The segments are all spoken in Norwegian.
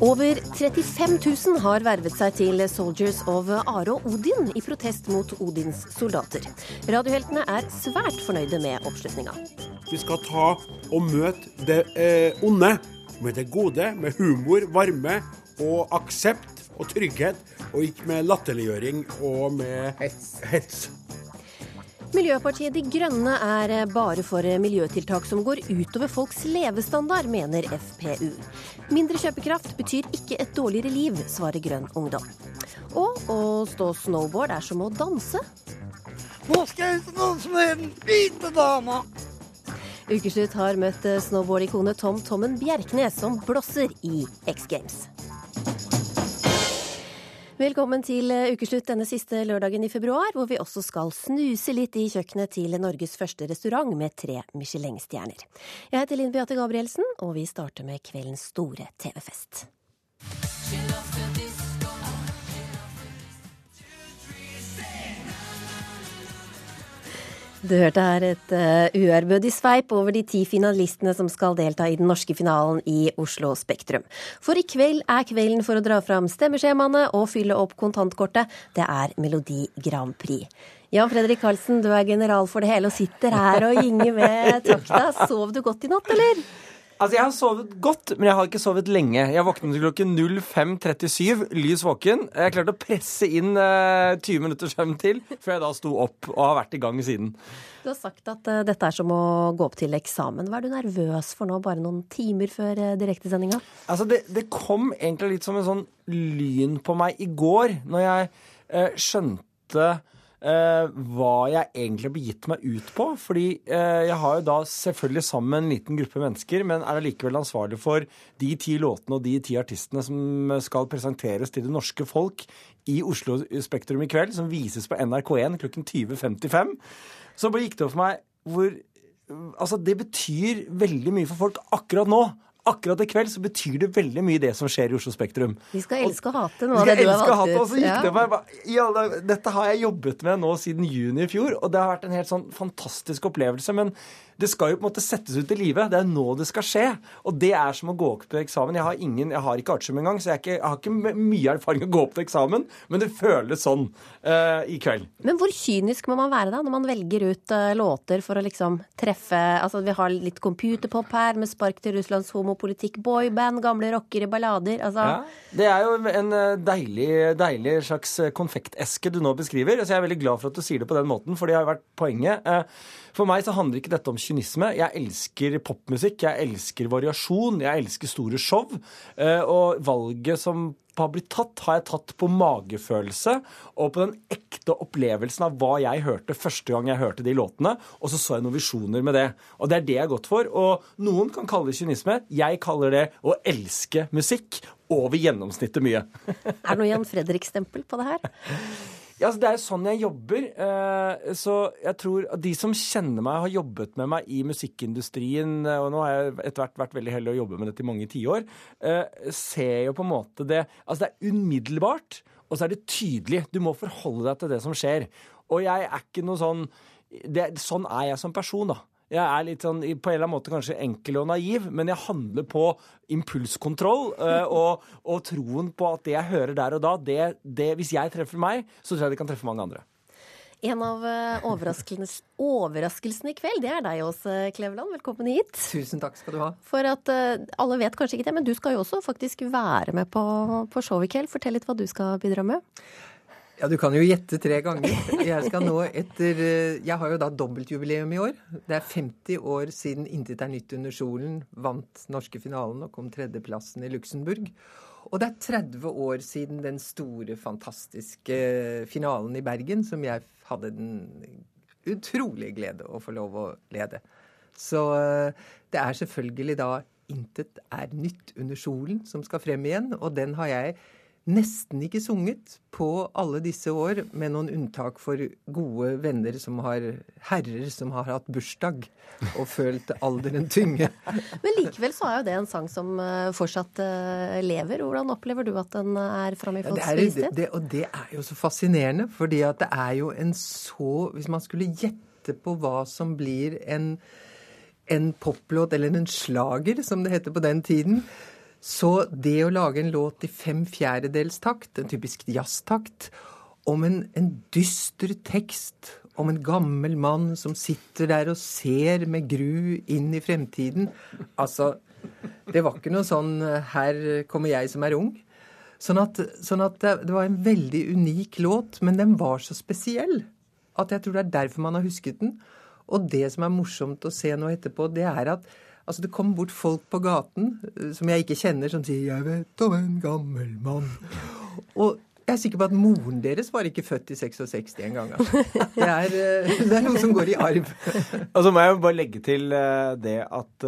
Over 35 000 har vervet seg til Soldiers of Are og Odin i protest mot Odins soldater. Radioheltene er svært fornøyde med oppslutninga. Vi skal ta og møte det eh, onde med det gode, med humor, varme og aksept og trygghet, og ikke med latterliggjøring og med hets. Miljøpartiet De Grønne er bare for miljøtiltak som går utover folks levestandard, mener FPU. Mindre kjøpekraft betyr ikke et dårligere liv, svarer Grønn Ungdom. Og å stå snowboard er som å danse. Nå skal jeg danse med den hvite dama. Ukeslutt har møtt snowboardikonet Tom Tommen Bjerknes, som blåser i X Games. Velkommen til ukeslutt denne siste lørdagen i februar, hvor vi også skal snuse litt i kjøkkenet til Norges første restaurant med tre Michelin-stjerner. Jeg heter Linn Beate Gabrielsen, og vi starter med kveldens store TV-fest. Du hørte her et uh, uærbødig sveip over de ti finalistene som skal delta i den norske finalen i Oslo Spektrum. For i kveld er kvelden for å dra fram stemmeskjemaene og fylle opp kontantkortet. Det er Melodi Grand Prix. Jan Fredrik Karlsen, du er general for det hele og sitter her og gynger med takta. Sov du godt i natt, eller? Altså, Jeg har sovet godt, men jeg har ikke sovet lenge. Jeg våknet til klokken 05.37, lys våken. Jeg klarte å presse inn eh, 20 minutter søvn til før jeg da sto opp og har vært i gang siden. Du har sagt at uh, dette er som å gå opp til eksamen. Hva er du nervøs for nå, bare noen timer før uh, direktesendinga? Altså, det, det, kom egentlig litt som en sånn lyn på meg i går, når jeg uh, skjønte Uh, hva jeg egentlig har begitt meg ut på. Fordi uh, jeg har jo da selvfølgelig sammen med en liten gruppe mennesker, men er allikevel ansvarlig for de ti låtene og de ti artistene som skal presenteres til det norske folk i Oslo Spektrum i kveld, som vises på NRK1 klokken 20.55. Så bare gikk det opp for meg hvor Altså, det betyr veldig mye for folk akkurat nå akkurat i kveld så betyr det veldig mye det som skjer i Oslo Spektrum. Vi skal elske og hate noe av det du har valgt ut. Og så gikk det meg, ja, Dette har jeg jobbet med nå siden juni i fjor, og det har vært en helt sånn fantastisk opplevelse. Men det skal jo på en måte settes ut i livet. Det er nå det skal skje. Og det er som å gå opp til eksamen. Jeg har, ingen, jeg har ikke artium engang, så jeg, ikke, jeg, har ikke mye erfaring å gå opp til eksamen, men det føles sånn uh, i kveld. Men hvor kynisk må man være da, når man velger ut uh, låter for å liksom treffe Altså vi har litt computerpop her, med spark til Russlands homopolitikk, boyband, gamle rockere, ballader. Altså ja, Det er jo en eh, deilig, deilig slags konfekteske du nå beskriver. Så jeg er veldig glad for at du sier det på den måten, for det har vært poenget. Uh, for meg så handler ikke dette om kynisme. Jeg elsker popmusikk, jeg elsker variasjon, jeg elsker store show. Eh, og valget som har blitt tatt, har jeg tatt på magefølelse og på den ekte opplevelsen av hva jeg hørte første gang jeg hørte de låtene, og så så jeg noen visjoner med det. Og det er det jeg har gått for. Og noen kan kalle det kynisme. Jeg kaller det å elske musikk over gjennomsnittet mye. er det noe Jan Fredrik-stempel på det her? Ja, altså Det er jo sånn jeg jobber. Eh, så jeg tror at de som kjenner meg, har jobbet med meg i musikkindustrien, eh, og nå har jeg etter hvert vært veldig heldig å jobbe med dette i mange tiår, eh, ser jo på en måte det Altså det er umiddelbart, og så er det tydelig. Du må forholde deg til det som skjer. Og jeg er ikke noe sånn det, Sånn er jeg som person, da. Jeg er litt sånn, på en eller annen måte kanskje enkel og naiv, men jeg handler på impulskontroll øh, og, og, troen på at det jeg hører der og da, det, det, hvis jeg treffer meg, så tror jeg det kan treffe mange andre. En av eh, overraskelsene i kveld, det er deg også, Kleveland. Velkommen hit. Tusen takk skal du ha. For at uh, alle vet kanskje ikke det, men du skal jo også faktisk være med på, på show i kveld. Fortell litt hva du skal bidra med. Ja, du kan jo gjette tre ganger. Jeg skal nå etter eh, Jeg har jo da dobbeltjubileum i år. Det er 50 år siden 'Intet er nytt under solen' vant norske finalen og kom tredjeplassen i Luxembourg. Og det er 30 år siden den store, fantastiske finalen i Bergen, som jeg hadde den utrolige glede å få lov å lede. Så eh, det er selvfølgelig da 'Intet er nytt under solen' som skal frem igjen, og den har jeg nesten ikke sunget på alle disse år, med noen unntak for gode venner som har herrer som har hatt bursdag og følt alderen tynge. Men likevel så er jo det en sang som eh, fortsatt eh, lever. Hvordan opplever du at den er framme i folks bevissthet? Det, og det er jo så fascinerende, fordi at det er jo en så Hvis man skulle gjette på hva som blir en, en poplåt, eller en slager, som det heter på den tiden, Så det å lage en låt i fem fjerdedels takt, en typisk jazztakt, om en, en dyster tekst om en gammel mann som sitter der og ser med gru inn i fremtiden Altså, det var ikke noe sånn 'her kommer jeg som er ung'. Sånn at, sånn at det, det, var en veldig unik låt, men den var så spesiell at jeg tror det er derfor man har husket den. Og det som er morsomt å se nå etterpå, det er at altså det kommer bort folk på gaten eh, som jeg ikke kjenner, som sier 'Jeg vet om en gammel mann'. Og jeg er sikker på at moren deres var ikke født i 66 engang. Altså. Det, er, eh, det er noe som går i arv. Og så må jeg jo bare legge til eh, det at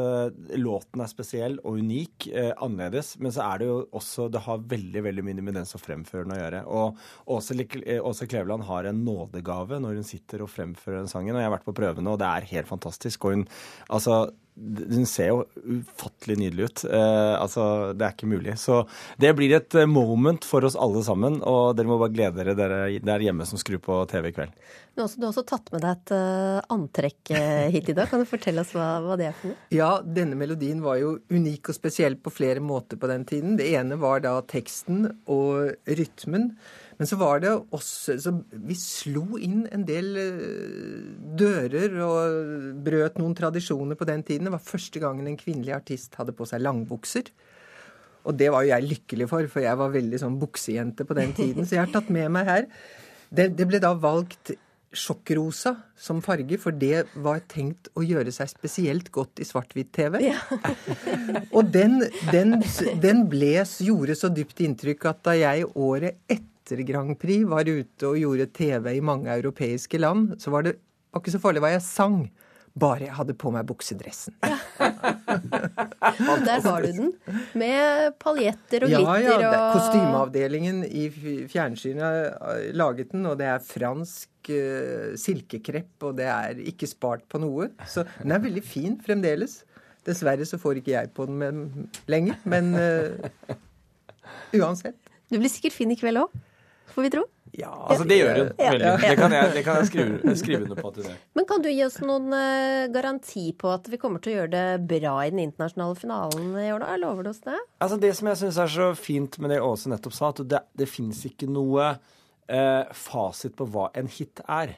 låten er spesiell og unik, annerledes. Men så er det jo også Det har veldig veldig mye med den som fremfører den å gjøre. Og Åse, Åse Kleveland har en nådegave når hun sitter og fremfører den sangen. Og jeg har vært på prøvene, og det er helt fantastisk. Og hun Altså den ser jo ufattelig nydelig ut. Eh, altså, Det er ikke mulig. Så det blir et eh, moment for oss alle sammen. Og dere må bare glede dere dere der hjemme som skrur på TV i kveld. Du har, også, du har også tatt med deg et uh, antrekk hit i dag. Kan du fortelle oss hva, hva, det er for noe? Ja, denne melodien var jo unik og spesiell på flere måter på den tiden. Det ene var da teksten og rytmen. Men så var det også så Vi slo inn en del eh, dører og brøt noen tradisjoner på den tiden. Det var første gangen en kvinnelig artist hadde på seg langbukser. Og det var jo jeg lykkelig for, for jeg var veldig sånn buksejente på den tiden. Så jeg har tatt med meg her. Det, det ble da valgt sjokkrosa som farge, for det var tenkt å gjøre seg spesielt godt i svart-hvitt-TV. Ja. og den, den, den ble, gjorde så dypt inntrykk at da jeg året etter etter Grand Prix var ute og gjorde TV i mange europeiske land, så var det var ikke så farlig hva jeg sang. Bare jeg hadde på meg buksedressen. Ja. og der har du den. Med paljetter og glitter ja, ja. Kostymeavdelingen i fjernsynet har laget den, og det er fransk uh, silkekrepp, og det er ikke spart på noe. Så den er veldig fin fremdeles. Dessverre så får ikke jeg på den lenger, men uh, uansett. Du blir sikkert fin i kveld òg får vi tro. Ja, altså det gjør hun veldig. Ja. Det kan jeg, det kan jeg skrive, skrive, under på. at hun Men kan du gi oss noen uh, garanti på at vi kommer til å gjøre det bra i den internasjonale finalen i år, da? Lover du oss det? Altså Det som jeg syns er så fint med det Åse nettopp sa, at det, det fins ikke noe uh, fasit på hva en hit er.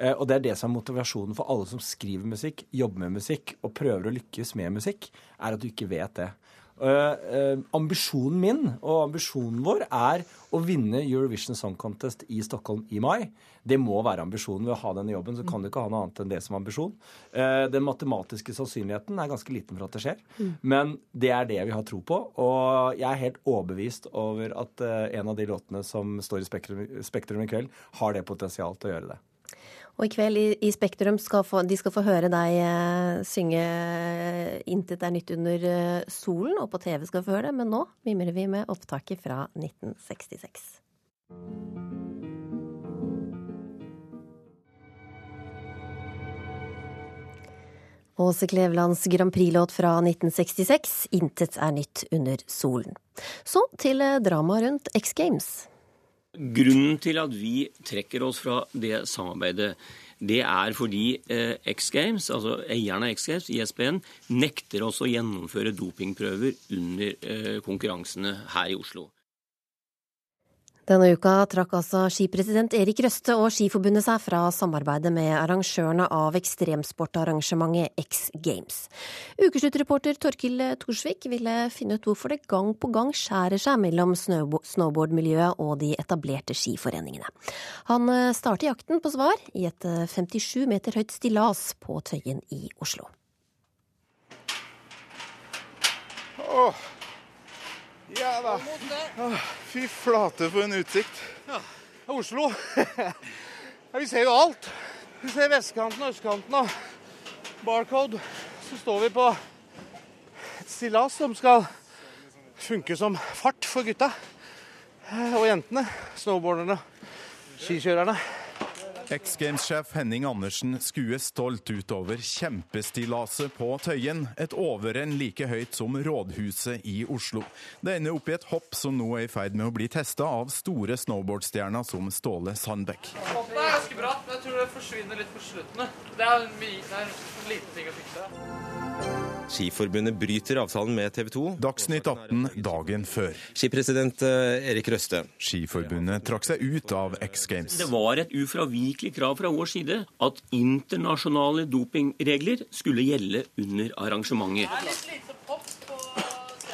Uh, og det er det som er motivasjonen for alle som skriver musikk, jobber med musikk og prøver å lykkes med musikk, er at du ikke vet det. Uh, ambisjonen min og ambisjonen vår er å vinne Eurovision Song Contest i Stockholm i mai. Det må være ambisjonen ved å ha denne jobben. Så kan du ikke ha noe annet enn det som ambisjon. Uh, den matematiske sannsynligheten er ganske liten for at det skjer. Men det er det vi har tro på. Og jeg er helt overbevist over at en av de låtene som står i Spektrum i kveld, har det potensial til å gjøre det. Og i kveld i, i Spektrum skal få, de skal få høre deg eh, synge 'Intet er nytt under eh, solen', og på TV skal få høre det, men nå mimrer vi med opptaket fra 1966. Åse Klevelands Grand Prix-låt fra 1966, 'Intet er nytt under solen'. Så til drama rundt X Games. Grunnen til at vi trekker oss fra det samarbeidet, det er fordi eh, X Games, altså eierne av X Games, ISBN, nekter oss å gjennomføre dopingprøver under eh, konkurransene her i Oslo. Denne uka trakk altså skipresident Erik Røste og Skiforbundet seg fra samarbeidet med arrangørene av ekstremsportarrangementet X Games. Ukesluttreporter Torkil Torsvik ville finne ut hvorfor det gang på gang skjærer seg mellom snowboardmiljøet og de etablerte skiforeningene. Han eh, starter jakten på svar i et 57 eh, meter høyt stillas på Tøyen i Oslo. Oh. Ja da. fy flate for en utsikt. Ja. Oslo. ja, vi ser jo alt. Vi ser vestkanten og østkanten og Barcode. Så står vi på et stillas som skal funke som fart for gutta eh, og jentene. Snowboarderne, skikjørerne. X Games-sjef Henning Andersen skuer stolt utover kjempestillaset på Tøyen. Et overrenn like høyt som Rådhuset i Oslo. Det ender opp i et hopp som nå er i ferd med å bli testa av store snowboardstjerner som Ståle Sandbekk. Hoppet er ganske bratt, men jeg tror det forsvinner litt på slutten. Det er en, det er en liten ting å fikse. Skiforbundet bryter avtalen med TV 2. Dagsnytt 18 dagen før. Skipresident eh, Erik Røste. Skiforbundet trakk seg ut av X Games. Det var et ufravikelig krav fra vår side at internasjonale dopingregler skulle gjelde under arrangementet.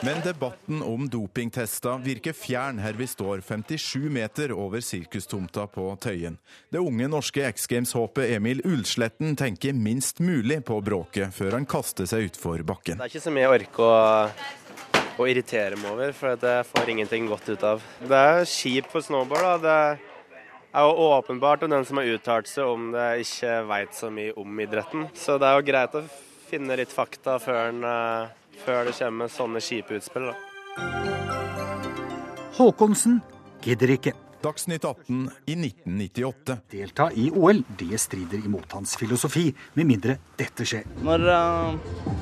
Men debatten om dopingtester virker fjern her vi står 57 meter over sirkustomta på Tøyen. Det unge norske X Games-håpet Emil Ulsletten tenker minst mulig på bråket før han kaster seg utfor bakken. Det er ikke så mye jeg orker å, å irritere meg over, for det får ingenting godt ut av. Det er kjipt for snowboard. da. Det er jo åpenbart om den som har uttalt seg om det, ikke veit så mye om idretten. Så det er jo greit å finne litt fakta før en eh, før det kommer sånne kjipe utspill. Håkonsen gidder ikke. Dagsnytt 18 i 1998. Delta i OL, det strider imot hans filosofi, med mindre dette skjer. Når uh,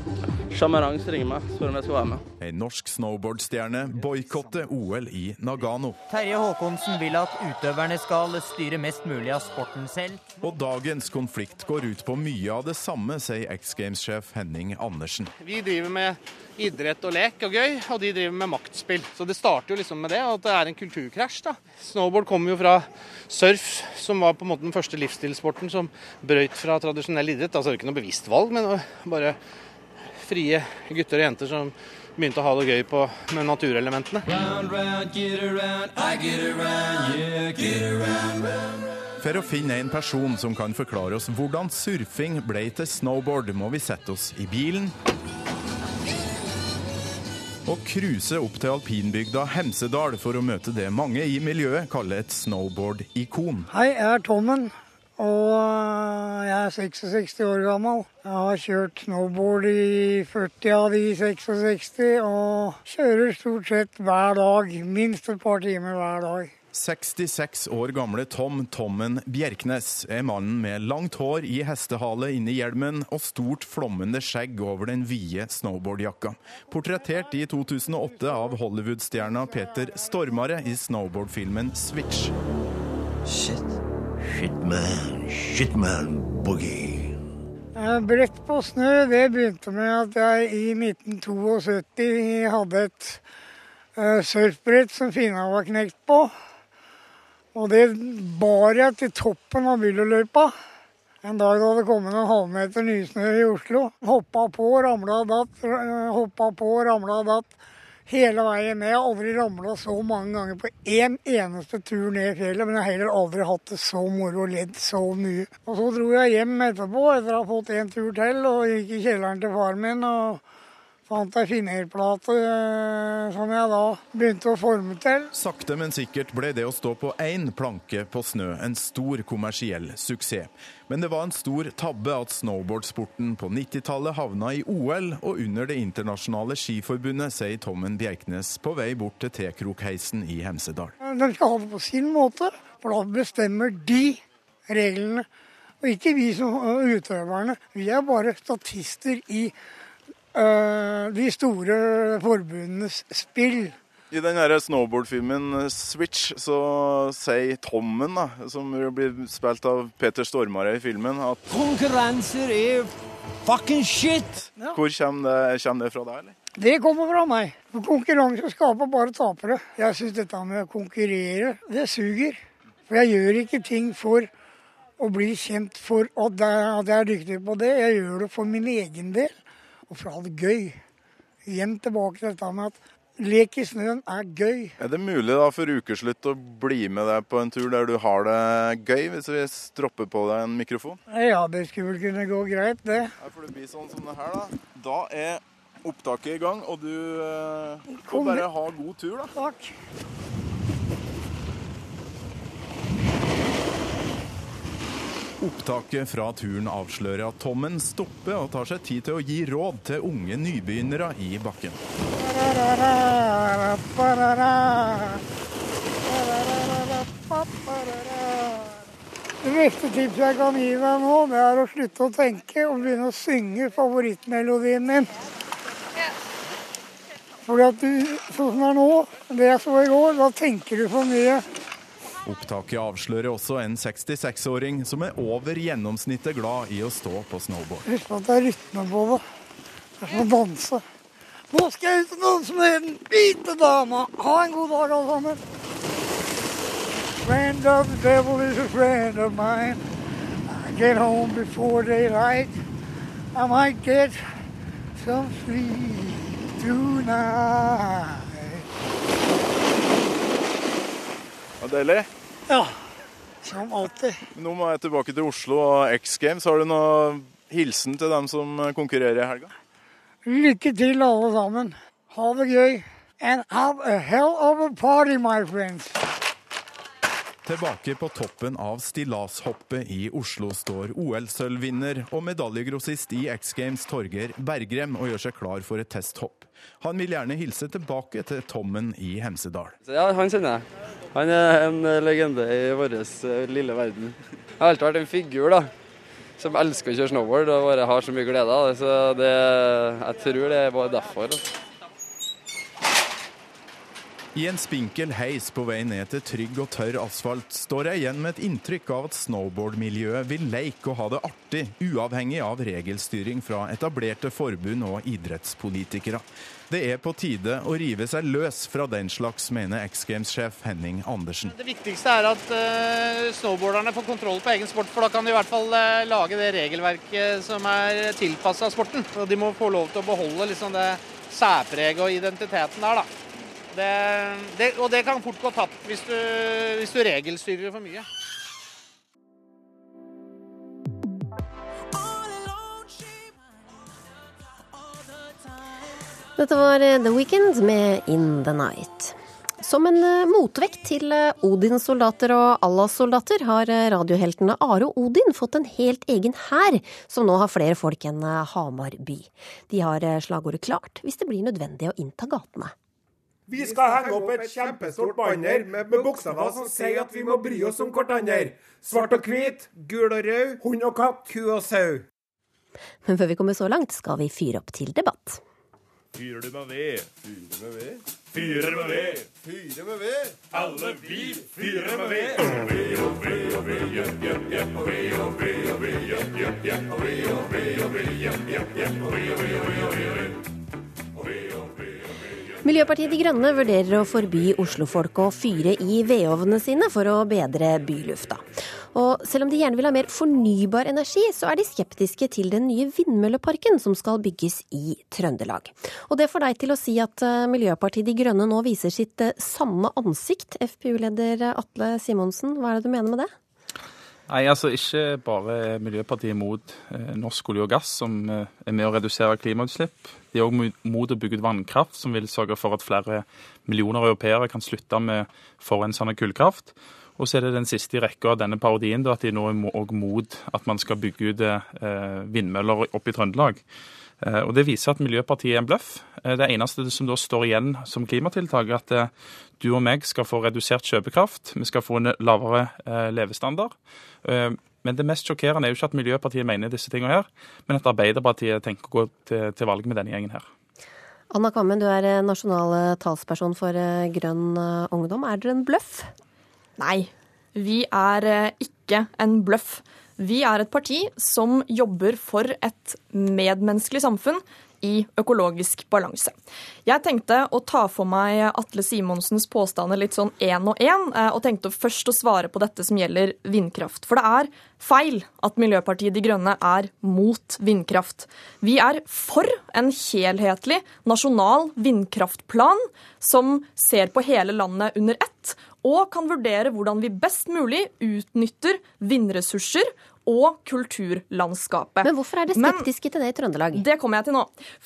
Sjamarans ringer meg, spør om jeg skal være med. Ei norsk snowboardstjerne boikotter OL i Nagano. Terje Håkonsen vil at utøverne skal styre mest mulig av sporten selv. Og dagens konflikt går ut på mye av det samme, sier X Games-sjef Henning Andersen. Vi driver med idrett og lek og gøy, og de driver med maktspill. Så det starter jo liksom med det, at det er en kulturkrasj. da. Snowboard kommer jo fra surf, som var på en måte den første livsstilssporten som brøyt fra tradisjonell idrett. Altså det er ikke noe bevisst valg, men bare frie gutter og jenter som begynte å ha det gøy på, med naturelementene. For å finne en person som kan forklare oss hvordan surfing ble til snowboard, må vi sette oss i bilen og cruise opp til alpinbygda Hemsedal for å møte det mange i miljøet kaller et snowboard-ikon. Hei, jeg er Tommen, og jeg er 66 år gammel. Jeg har kjørt snowboard i 40 av de 66, og kjører stort sett hver dag. Minst et par timer hver dag. 66 år gamle Tom Tommen Bjerknes er mannen med langt hår i hestehale inni hjelmen og stort flommende skjegg over den vide snowboardjakka. Portrettert i 2008 av Hollywood-stjerna Peter Stormare i snowboardfilmen Switch. Shit. Shit man, shit man, boogie. Brett på snø, det begynte med at jeg i 1972 hadde et uh, surfbrett som finna var knekt på. Og det bar jeg til toppen av Byllerløypa. En dag da det kom en halvmeter nysnø i Oslo. Hoppa på, ramla og datt, hoppa på, ramla og datt. Hele veien ned. Jeg har aldri ramla så mange ganger på én eneste tur ned i fjellet. Men jeg har heller aldri hatt det så moro og ledd så mye. Og så dro jeg hjem etterpå etter å ha fått en tur til, og gikk i kjelleren til faren min. og fant ei fingerplate som jeg da begynte å forme til. Sakte, men sikkert ble det å stå på én planke på snø en stor kommersiell suksess. Men det var en stor tabbe at snowboardsporten på 90-tallet havna i OL og under Det internasjonale skiforbundet, sier Tommen Bjerknes på vei bort til Tekrokheisen i Hemsedal. De skal ha det på sin måte, for da bestemmer de reglene. Og ikke vi som utøverne. Vi er bare statister i de store forbundenes spill. I den snowboardfilmen Switch så sier Tommen, da, som blir spilt av Peter Stormare i filmen, at Konkurranser er fucking shit! Ja. Hvor kommer det, kommer det fra deg, eller? Det kommer fra meg. For Konkurranse skaper bare tapere. Jeg syns dette med å konkurrere, det suger. For jeg gjør ikke ting for å bli kjent for at jeg er dyktig på det. Jeg gjør det for min egen del og for å ha det gøy. Igjen tilbake til dette med at lek i snøen er gøy. Er det mulig da for ukeslutt å bli med deg på en tur der du har det gøy, hvis vi stropper på deg en mikrofon? Ja, det skulle vel kunne gå greit, det. Ja, for det blir sånn som det her, da. Da er opptaket i gang, og du eh, får bare ha god tur, da. Takk. Opptaket fra turen avslører at Tommen stopper og tar seg tid til å gi råd til unge nybegynnere i bakken. Det beste tipset jeg kan gi deg nå, det er å slutte å tenke og begynne å synge favorittmelodien din. Fordi at du, sånn som det er nå, det jeg så i går, da tenker du for mye. Opptaket avslører også en 66-åring som er over gjennomsnittet glad i å stå på snowboard. Husk at det er rytme på det. Jeg skal danse. Nå skal jeg ut og danse med den hvite dama. Ha en god dag, alle sammen. Friend of the devil is a friend of mine. I get home before daylight. I might get some sleep tonight. Ja, deilig. Ja, som alltid. Nå må jeg tilbake til Oslo og X Games. Har du noen hilsen til dem som konkurrerer i helga? Lykke til, alle sammen. Ha det gøy. And have a hell of a party, my friends. Tilbake på toppen av stillashoppet i Oslo står OL-sølvvinner og medaljegrossist i X Games Torgeir Bergrem og gjør seg klar for et testhopp. Han vil gjerne hilse tilbake til Tommen i Hemsedal. Ja, han kjenner jeg. Han er en legende i vår eh, lille verden. Jeg har alltid vært en figur da, som elsker å kjøre snowboard og bare har så mye glede av det. Så det, jeg tror det er bare derfor. Altså. I en spinkel heis på vei ned til trygg og tørr asfalt står jeg igjen med et inntrykk av at snowboardmiljøet vil leke og ha det artig, uavhengig av regelstyring fra etablerte forbund og idrettspolitikere. Det er på tide å rive seg løs fra den slags, mener X Games-sjef Henning Andersen. Det viktigste er at uh, snowboarderne får kontroll på egen sport, for da kan de i hvert fall uh, lage det regelverket som er tilpassa sporten. Og de må få lov til å beholde liksom, det særpreget og identiteten der, da. Det, det, og det kan fort gå tapt hvis du, hvis du regelstyrer for mye. Dette var eh, The Weekend med In The Night. Som en eh, motvekt til eh, Odins soldater og Allahs soldater har radioheltene Are og Odin fått en helt egen hær, som nå har flere folk enn Hamar by. De har slagordet klart hvis det blir nødvendig å innta gatene. Vi skal henge opp et kjempestort banner med, med bokstaver som sier at vi må bry oss om hverandre. Svart og hvit, gul og rød, hund og katt, ku og sau. Men før vi kommer så langt, skal vi fyre opp til debatt. Fyrer du med ved? Fyrer med ved. Fyrer med ved. Fyrer med ved. Alle vi fyrer med ved. Og ved og ved Miljøpartiet De Grønne vurderer å forby oslofolk å fyre i vedovnene sine for å bedre bylufta. Og selv om de gjerne vil ha mer fornybar energi, så er de skeptiske til den nye vindmølleparken som skal bygges i Trøndelag. Og det får deg til å si at eh, Miljøpartiet De Grønne nå viser sitt eh, sanne ansikt. FpU-leder Atle Simonsen, hva er det du mener med det? Nei, altså Ikke bare Miljøpartiet mot eh, norsk olje og gass, som er med å redusere klimautslipp. De er òg mot å bygge ut vannkraft, som vil sørge for at flere millioner europeere kan slutte med forurensende kullkraft. Og så er det den siste i rekka av denne parodien, at de nå er òg mot at man skal bygge ut eh, vindmøller oppe i Trøndelag. Eh, og Det viser at Miljøpartiet er en bløff. Eh, det eneste som da står igjen som klimatiltak, er at eh, du og meg skal få redusert kjøpekraft, vi skal få en lavere levestandard. Men det mest sjokkerende er jo ikke at Miljøpartiet mener disse tingene her, men at Arbeiderpartiet tenker å gå til, til valg med denne gjengen her. Anna Kammen, du er nasjonal talsperson for Grønn ungdom. Er dere en bløff? Nei, vi er ikke en bløff. Vi er et parti som jobber for et medmenneskelig samfunn i økologisk balanse. Jeg tenkte å ta for meg Atle Simonsens påstander litt sånn én og én, eh, og tenkte først å svare på dette som gjelder vindkraft. For det er feil at Miljøpartiet De Grønne er mot vindkraft. Vi er for en helhetlig nasjonal vindkraftplan som ser på hele landet under ett, og kan vurdere hvordan vi best mulig utnytter vindressurser og kulturlandskapet. Men hvorfor er dere skeptiske Men, til det i Trøndelag? Det kommer jeg til nå.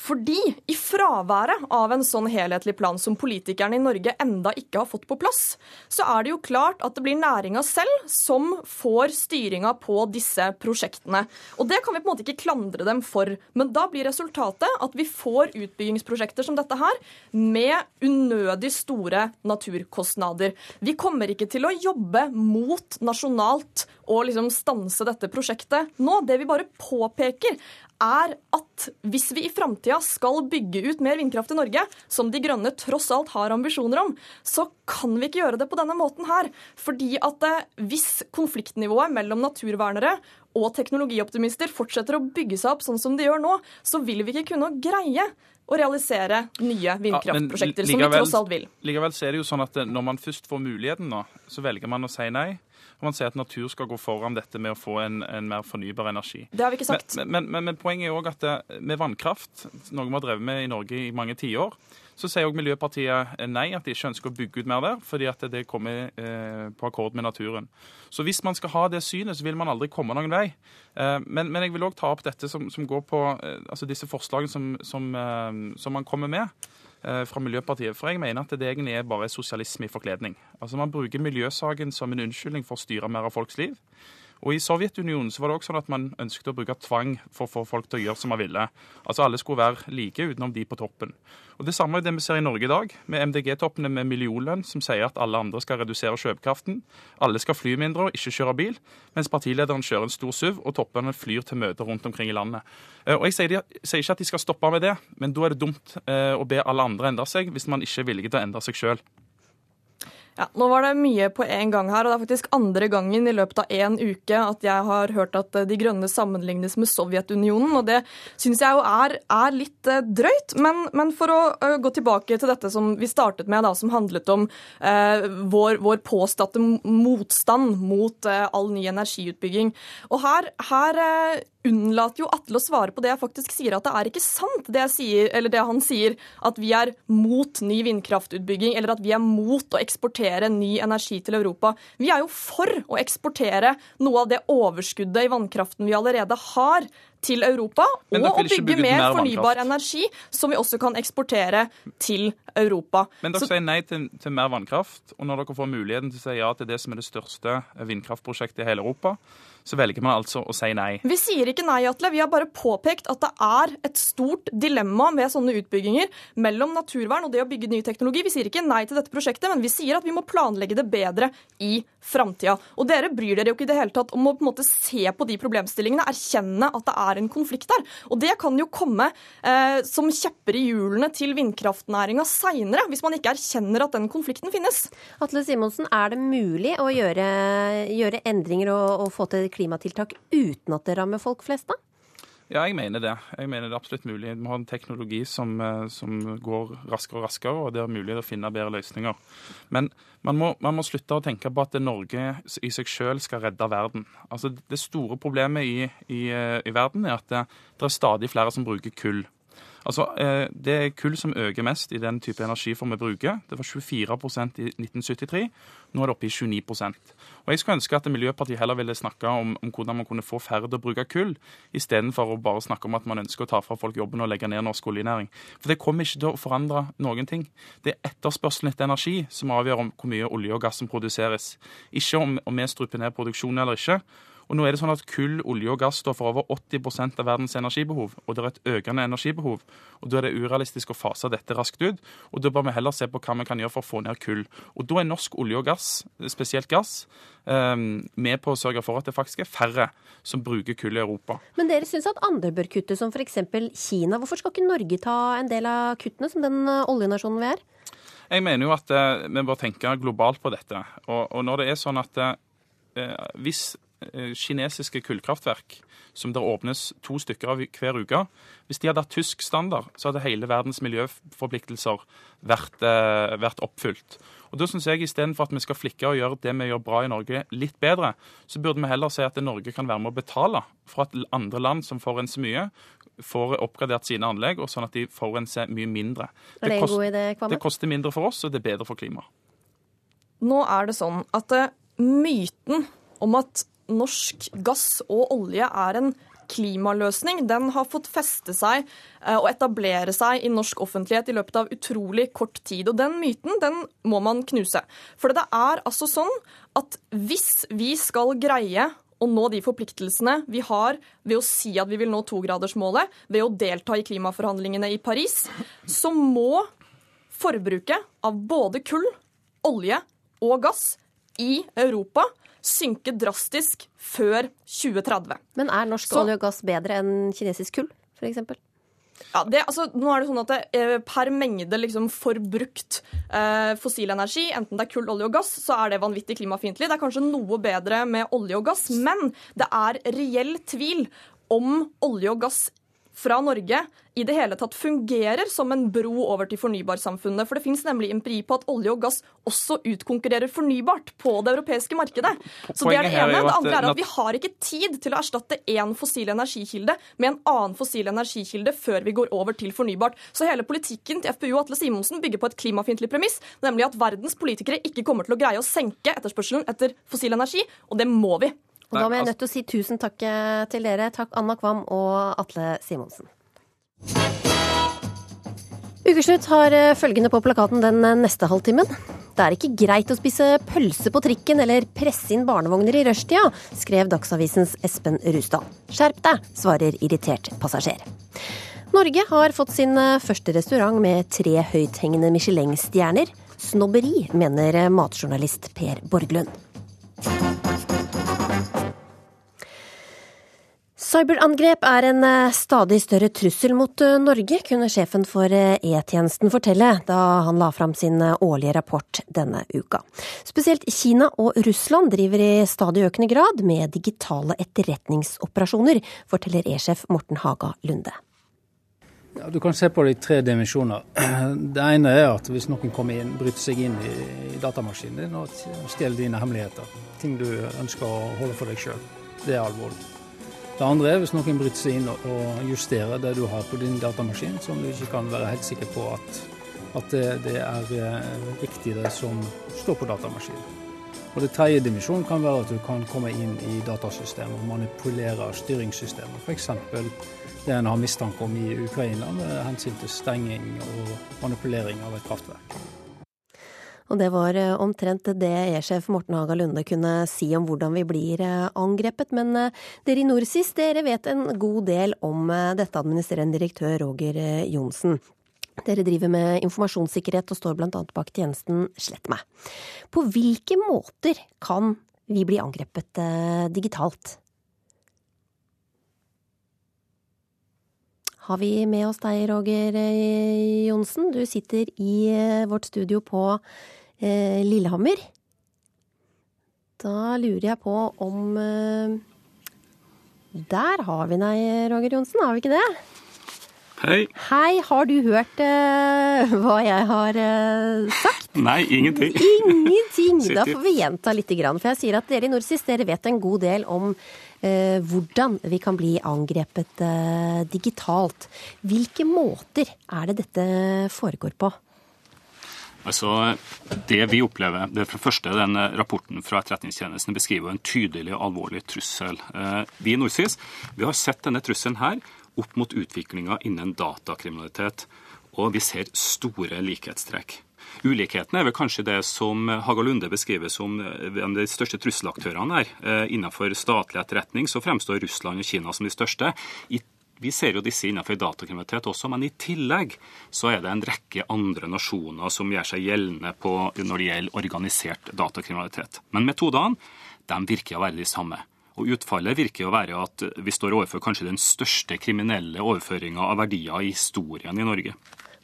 Fordi i fraværet av en sånn helhetlig plan som politikerne i Norge enda ikke har fått på plass, så er det jo klart at det blir næringa selv som får styringa på disse prosjektene. Og det kan vi på en måte ikke klandre dem for. Men da blir resultatet at vi får utbyggingsprosjekter som dette her, med unødig store naturkostnader. Vi kommer ikke til å jobbe mot nasjonalt å liksom stanse dette prosjektet nå. Det vi bare påpeker, er at hvis vi i framtida skal bygge ut mer vindkraft i Norge, som De Grønne tross alt har ambisjoner om, så kan vi ikke gjøre det på denne måten her. Fordi at eh, hvis konfliktnivået mellom naturvernere og teknologioptimister fortsetter å bygge seg opp sånn som de gjør nå, så vil vi ikke kunne greie å realisere nye vindkraftprosjekter, som vi tross alt vil. Likevel så er det jo sånn at eh, når man først får muligheten nå, så velger man å si nei. Og man sier at natur skal gå foran dette med å få en, en mer fornybar energi. Det har vi ikke sagt. Men, men, men, men poenget er òg at det, med vannkraft, noe vi har drevet med i Norge i mange tiår, så sier òg Miljøpartiet nei, at de ikke ønsker å bygge ut mer der, fordi at det kommer eh, på akkord med naturen. Så hvis man skal ha det synet, så vil man aldri komme noen vei. Eh, men, men jeg vil òg ta opp dette som, som går på eh, altså disse forslagene som, som, eh, som man kommer med eh, fra Miljøpartiet. For jeg mener at det egentlig er bare sosialisme i forkledning. Altså Man bruker miljøsaken som en unnskyldning for å styre mer av folks liv. Og I Sovjetunionen så var det også sånn at man ønsket å bruke tvang for å få folk til å gjøre som man ville. Altså Alle skulle være like utenom de på toppen. Og Det samme er det vi ser i Norge i dag, med MDG-toppene med millionlønn som sier at alle andre skal redusere kjøpekraften. Alle skal fly mindre og ikke kjøre bil, mens partilederen kjører en stor SUV og toppene flyr til møter rundt omkring i landet. Eh, Og Jeg sier, de, sier ikke at de skal stoppe med det, men da er det dumt eh, å be alle andre endre seg hvis man ikke er villig til å endre seg sjøl. Ja, nå var det mye på en gang her, og det er faktisk andre gangen i løpet av én uke at jeg har hørt at eh, De grønne sammenlignes med Sovjetunionen, og det syns jeg jo er, er litt eh, drøyt. Men, men for å eh, gå tilbake til dette som vi startet med, da, som handlet om eh, vår, vår påståtte motstand mot eh, all ny energiutbygging. Og her, her eh, unnlater jo Atle å svare på det jeg faktisk sier, at det er ikke sant det, sier, det han sier, at vi er mot ny vindkraftutbygging, eller at vi er mot å eksportere ny energi til Europa. Vi er jo for å eksportere noe av det overskuddet i vannkraften vi allerede har, til Europa, og å bygge mer mer fornybar energi som vi også kan eksportere til Europa. Men dere Så- sier nei til, til mer vannkraft, og når dere får muligheten til å si ja til det som er det største vindkraftprosjektet i hele Europa, så velger man altså å si nei. Vi sier ikke nei, Atle. Vi har bare påpekt at det er et stort dilemma med sånne utbygginger mellom naturvern og det å bygge ny teknologi. Vi sier ikke nei til dette prosjektet, men vi sier at vi må planlegge det bedre i framtida. Og dere bryr dere jo ikke i det hele tatt om å på en måte se på de problemstillingene, erkjenne at det er en konflikt der. Og det kan jo komme eh, som kjepper i hjulene til vindkraftnæringa seinere, hvis man ikke erkjenner at den konflikten finnes. Atle Simonsen, er det mulig å gjøre, gjøre endringer og, og få til klimatiltak uten at det rammer folk flest, da? Ja, jeg mener det. Jeg mener det er absolutt mulig. Vi har en teknologi som, eh, som går raskere og raskere, og det er mulig å finne bedre løsninger. Men man må, man må slutte å tenke på at Norge i seg selv skal redde verden. Altså, det store problemet i, i, eh, i verden er at det, det er stadig flere som bruker kull. Altså, eh, Det er kull som øker mest i den type energiform vi bruker. Det var 24% i 1973. Nå er det oppe i 29% Og Jeg skulle ønske at Miljøpartiet heller ville snakke om, om hvordan man kunne få færre til å bruke kull, istedenfor å bare snakke om at man ønsker å ta fra folk jobben og legge ned norsk oljenæring. For det kommer ikke til å forandre noen ting. Det er etterspørselen etter energi som avgjør om hvor mye olje og gass som produseres. Ikke om, om vi struper ned produksjonen eller ikke. Og nå er det sånn at Kull, olje og gass står for over 80% av verdens energibehov. Og det er et økende energibehov. Og Da er det urealistisk å fase dette raskt ut. Og Da bør vi heller se på hva vi kan gjøre for å få ned kull. Og Da er norsk olje og gass, spesielt gass, eh, med på å sørge for at det faktisk er færre som bruker kull i Europa. Men dere syns at andre bør kutte, som f.eks. Kina. Hvorfor skal ikke Norge ta en del av kuttene, som den eh, oljenasjonen vi er? Jeg mener jo at eh, vi bør tenke globalt på dette. Og, når det er sånn at eh, hvis kinesiske kullkraftverk, som det åpnes to stykker av hver uke, hvis de hadde hatt tysk standard, så hadde hele verdens miljøforpliktelser vært, eh, vært oppfylt. Og da synes jeg Istedenfor at vi skal flikke og gjøre det vi gjør bra i Norge, litt bedre, så burde vi heller si at Norge kan være med å betale for at andre land som forurenser mye, får oppgradert sine anlegg, og sånn at de forurenser mye mindre. Er det en kost- god idé, det koster mindre for oss, og det er bedre for klimaet. Nå er det sånn at eh, myten om at norsk gass og olje er en klimaløsning, den har fått feste seg eh, og etablere seg i norsk offentlighet i løpet av utrolig kort tid. Og den myten den må man knuse. For det er altså sånn at hvis vi skal greie å nå de forpliktelsene vi har ved å si at vi vil nå togradersmålet, ved å delta i klimaforhandlingene i Paris, så må forbruket av både kull, olje og gass i Europa synke drastisk før 2030. Men er norsk Så- olje og gass bedre enn kinesisk kull, f.eks.? Ja, det, altså, nå er det sånn at det, eh, Per mengde liksom, forbrukt eh, fossil energi, enten det er kull, olje og gass, så er det vanvittig klimafiendtlig. Det er kanskje noe bedre med olje og gass, men det er reell tvil om olje og gass fra Norge i det hele tatt fungerer som en bro over til fornybarsamfunnet. For det finnes nemlig empiri på at olje og gass også utkonkurrerer fornybart på det europeiske markedet. Så det er det er ene. Det andre er at vi har ikke tid til å erstatte én fossil energikilde med en annen fossil energikilde før vi går over til fornybart. Så hele politikken til FpU og Atle Simonsen bygger på et klimafiendtlig premiss, nemlig at verdens politikere ikke kommer til å greie å senke etterspørselen etter fossil energi, og det må vi. Og da må jeg nødt til å si tusen takk eh, til dere. Takk Anna Kvam og Atle Simonsen. Ukeslutt har eh, følgende på plakaten den eh, neste halvtimen. Det er ikke greit å spise pølse på trikken eller presse inn barnevogner i rushtida, skrev Dagsavisens Espen Rustad. Skjerp deg, svarer irritert passasjer. Norge har fått sin første restaurant med tre høythengende Michelin-stjerner. Snobberi, mener matjournalist Per Borglund. Cyberangrep er en eh, stadig større trussel mot eh, Norge, kunne sjefen for eh, E-tjenesten fortelle da han la fram sin årlige rapport denne uka. Spesielt Kina og Russland driver i stadig økende grad med digitale etterretningsoperasjoner, forteller E-sjef Morten Haga Lunde. Ja, du kan se på det i tre dimensjoner. Det ene er at hvis noen kommer inn, bryter seg inn i, i datamaskinen din og stjeler dine hemmeligheter, ting du ønsker å holde for deg sjøl, det er alvorlig. Det andre er hvis noen bryter seg inn og- justerer det du har på din datamaskin, som du ikke kan være helt sikker på at, at det, det er eh, riktig det som står på datamaskinen. Og Det tredje dimensjonen kan være at du kan komme inn i datasystemet og manipulere styringssystemet. F.eks. det en har mistanke om i Ukraina med hensyn til stenging og manipulering av et kraftverk. Og det var eh, omtrent det E-sjef Morten Haga Lunde kunne si om hvordan vi blir eh, angrepet. Men eh, dere i Norsis, dere vet en god del om dette, administrerende direktør Roger Johnsen. Dere driver med informasjonssikkerhet og står bl.a. bak tjenesten Slett meg. På hvilke måter kan vi bli angrepet digitalt? Har vi med oss deg, Roger Johnsen? Du sitter i vårt studio på eh, Lillehammer. Da lurer jeg på om eh, Der har vi deg, Roger Johnsen, har vi ikke det? Hei. Hei, har du hørt eh, hva jeg har eh, sagt? Nei, ingenting. Ingenting! Da får vi gjenta litt. For jeg sier at dere i Norsis dere vet en god del om eh, hvordan vi kan bli angrepet eh, digitalt. Hvilke måter er det dette foregår på? Altså, Det vi opplever, det er for det første den eh, rapporten fra Etterretningstjenesten beskriver en tydelig og alvorlig trussel. Eh, Vi i Norsis vi har sett denne trusselen her opp mot utviklinga innen datakriminalitet, og vi ser store likhetstrekk. Ulikheten er vel kanskje det som Haga Lunde beskriver som eh, en av de største trusselaktørene her. Eh, Innenfor statlig etterretning så fremstår Russland og Kina som de største. I vi ser jo disse innenfor datakriminalitet også, men i tillegg så er det en rekke andre nasjoner som gjør seg gjeldende på, når det gjelder organisert datakriminalitet. Men metodene de virker å være de samme. Og Utfallet virker å være at vi står overfor kanskje den største kriminelle overføringa av verdier i historien i Norge.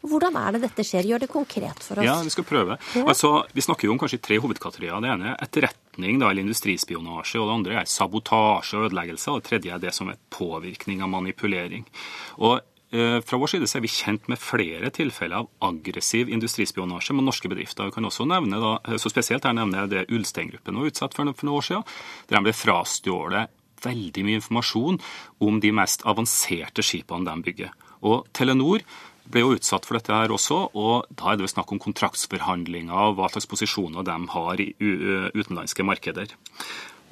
Hvordan er det dette skjer? Gjør det konkret for oss. Ja, vi skal prøve. Ja. Altså, Vi snakker jo om kanskje tre hovedkategorier. Det ene er etterretning da, eller industrispionasje. og Det andre er sabotasje og ødeleggelse. Og det tredje er det som er påvirkning av manipulering. Og eh, fra vår side så er vi kjent med flere tilfeller av aggressiv industrispionasje med norske bedrifter. Vi kan også nevne da, så Spesielt her nevner jeg det Ulstein-gruppen var utsatt for, for noen år siden. Der de ble frastjålet veldig mye informasjon om de mest avanserte skipene de bygger. Og Telenor ble jo utsatt for dette her også, og da er det jo snakk om kontraktsforhandlinger og hva slags posisjoner de har i utenlandske markeder.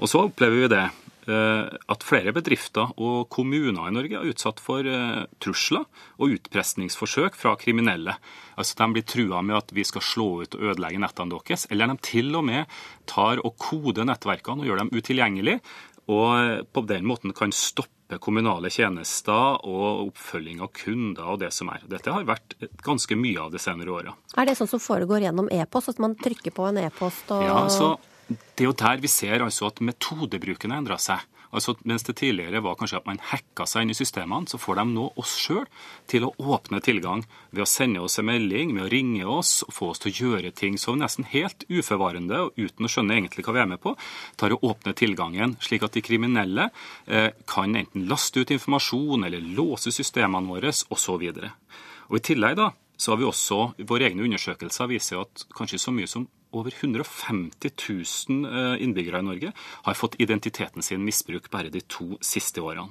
Og så opplever vi det at flere bedrifter og kommuner i Norge er utsatt for trusler og utpresningsforsøk fra kriminelle. Altså De blir trua med at vi skal slå ut og ødelegge nettene deres, eller de til og med tar og koder nettverkene og gjør dem utilgjengelige, og på den måten kan stoppe kommunale tjenester og oppfølging av kunder og det som er. Dette har vært ganske mye av de senere åra. Er det sånn som foregår gjennom e-post, at man trykker på en e-post og Ja, så det er jo der vi ser altså at metodebruken har endra seg. Altså, mens det tidligere var kanskje at man hacka seg inn i systemene, så får de nå oss sjøl til å åpne tilgang ved å sende oss en melding, ved å ringe oss og få oss til å gjøre ting som nesten helt uforvarende og uten å skjønne egentlig hva vi er med på, tar å åpne tilgangen, slik at de kriminelle eh, kan enten laste ut informasjon eller låse systemene våre osv. Og I tillegg da, så har vi også, Våre egne undersøkelser viser at kanskje så mye som over 150 000 eh, innbyggere i Norge har fått identiteten sin misbrukt bare de to siste årene.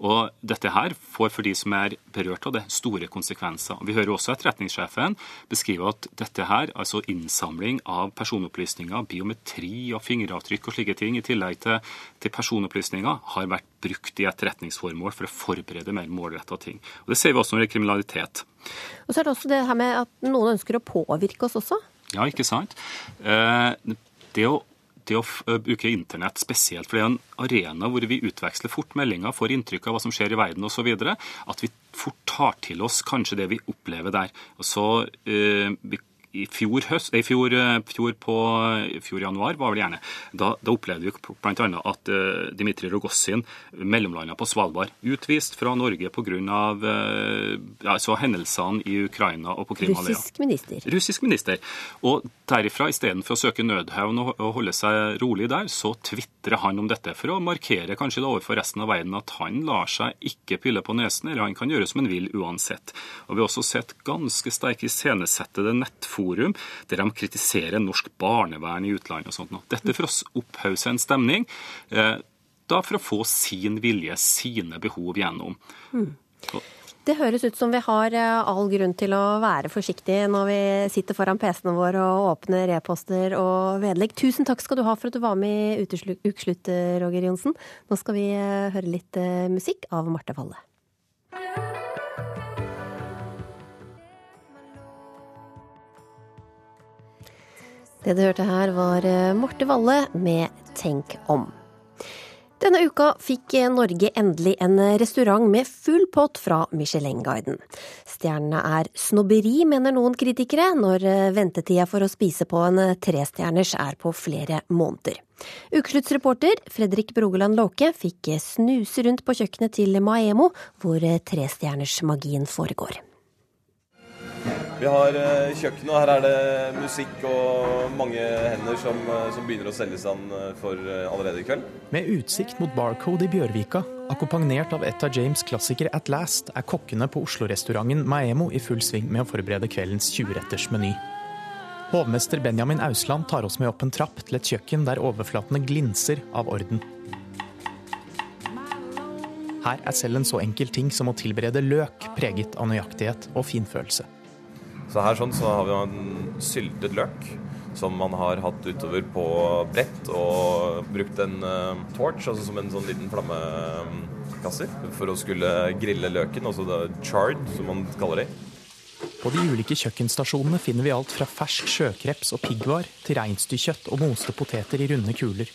Og Dette her får for de som er berørt av det, store konsekvenser. Vi hører også etterretningssjefen beskrive at dette her, altså innsamling av personopplysninger, biometri og fingeravtrykk og slike ting, i tillegg til, til personopplysninger, har vært brukt i etterretningsformål for å forberede mer målretta ting. Og Det ser vi også når det er kriminalitet. Og så er det også det her med at noen ønsker å påvirke oss også. Ja, ikke sant? Eh, det å, det å bruke internett spesielt, for det er en arena hvor vi utveksler fort meldinger, får inntrykk av hva som skjer i verden osv., at vi fort tar til oss kanskje det vi opplever der. Og så eh, vi i fjor, høst, i fjor, fjor, på, fjor januar var vel gjerne, da, da opplevde vi bl.a. at uh, Dmitrij Rogozin, mellomlanda på Svalbard, utvist fra Norge pga. Uh, altså hendelsene i Ukraina og på Krimhalvøya. Russisk minister. Russisk minister. Og derifra, istedenfor å søke nødhevn og, holde seg rolig der, så tvitrer han om dette for å markere kanskje da overfor resten av verden at han lar seg ikke pille på nesen, eller han kan gjøre som han vil uansett. Og Vi har også sett ganske sterke iscenesettede nettforum der de kritiserer norsk barnevern i utlandet og sånt. Dette for å opphause en stemning, eh, da for å få sin vilje, sine behov gjennom. Mm. Det høres ut som vi har eh, all grunn til å være forsiktige når vi sitter foran PC-ene våre og åpner e-poster og vedlegg. Tusen takk skal du ha for at du var med i Ukeslutt, Roger Johnsen. Nå skal vi eh, høre litt musikk av Marte Valle. Det du hørte her, var Marte Valle med 'Tenk om'. Denne uka fikk Norge endelig en restaurant med full pott fra Michelin-guiden. Stjernene er snobberi, mener noen kritikere, når ventetida for å spise på en trestjerners er på flere måneder. Ukesluttsreporter Fredrik Brogeland Låke fikk snuse rundt på kjøkkenet til Maemo, hvor trestjernersmagien foregår. Vi har kjøkkenet, og her er det musikk og mange hender som, eh, som begynner å selges an eh, for allerede i kveld. Med utsikt mot Barcode i Bjørvika, akkompagnert av et av James' klassikere At Last, er kokkene på Oslo-restauranten Maemo i full sving med å forberede kveldens 20-retters meny. Hovmester Benjamin Ausland tar oss med opp en trapp til et kjøkken der overflatene glinser av orden. Her er selv en så enkel ting som å tilberede løk preget av nøyaktighet og finfølelse. Så her sånn så har vi en syltet løk som man har hatt utover på brett og brukt en uh, torch, altså som en sånn liten flammekasser, for å skulle grille løken, altså det chard, som man kaller det. På de ulike kjøkkenstasjonene finner vi alt fra fersk sjøkreps og piggvar til reinsdyrkjøtt og moste poteter i runde kuler.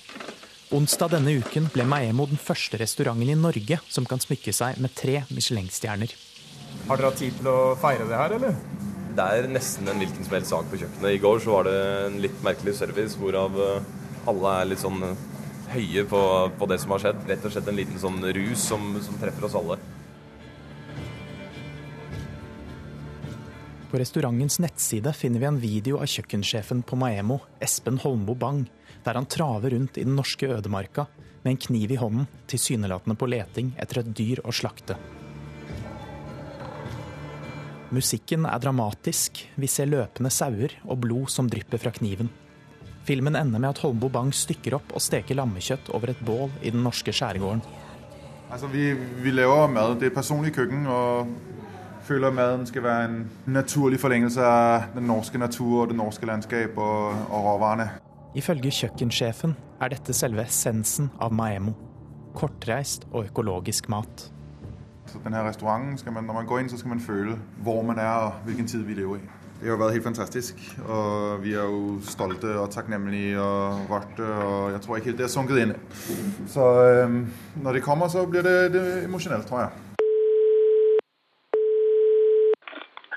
Onsdag denne uken ble Maemo den første restauranten i Norge som kan smykke seg med tre Michelin-stjerner. Har dere hatt tid til å feire det her, eller? Det er nesten en hvilken som helst sak på kjøkkenet. I går så var det en litt merkelig service hvorav eh, alle er litt sånn eh, høye på, på, det som har skjedd. Rett og slett en liten sånn rus som, som treffer oss alle. På restaurantens nettside finner vi en video av kjøkkensjefen på Maemo, Espen Holmbo Bang, der han traver rundt i den norske ødemarka med en kniv i hånden, tilsynelatende på leting etter et dyr å slakte. Musikken er dramatisk, vi ser løpende sauer og blod som drypper fra kniven. Filmen ender med at Holmbo Bang stykker opp og steker lammekjøtt over et bål i den norske skjærgården. Altså, vi, vi lager mad. Det er personlig kjøkken. og føler maten skal være en naturlig forlengelse av den norske natur og det norske landskap og, og råvarene. Ifølge kjøkkensjefen er dette selve essensen av Maemo. Kortreist og økologisk mat. Så her restauranten, skal man, når man går inn, så skal man føle hvor man er og hvilken tid vi lever i. Det har vært helt fantastisk. Og vi er jo stolte og takknemlige og rørte. Og jeg tror ikke helt det er sunket inn. Så øhm, når det kommer, så blir det, det emosjonelt, tror jeg.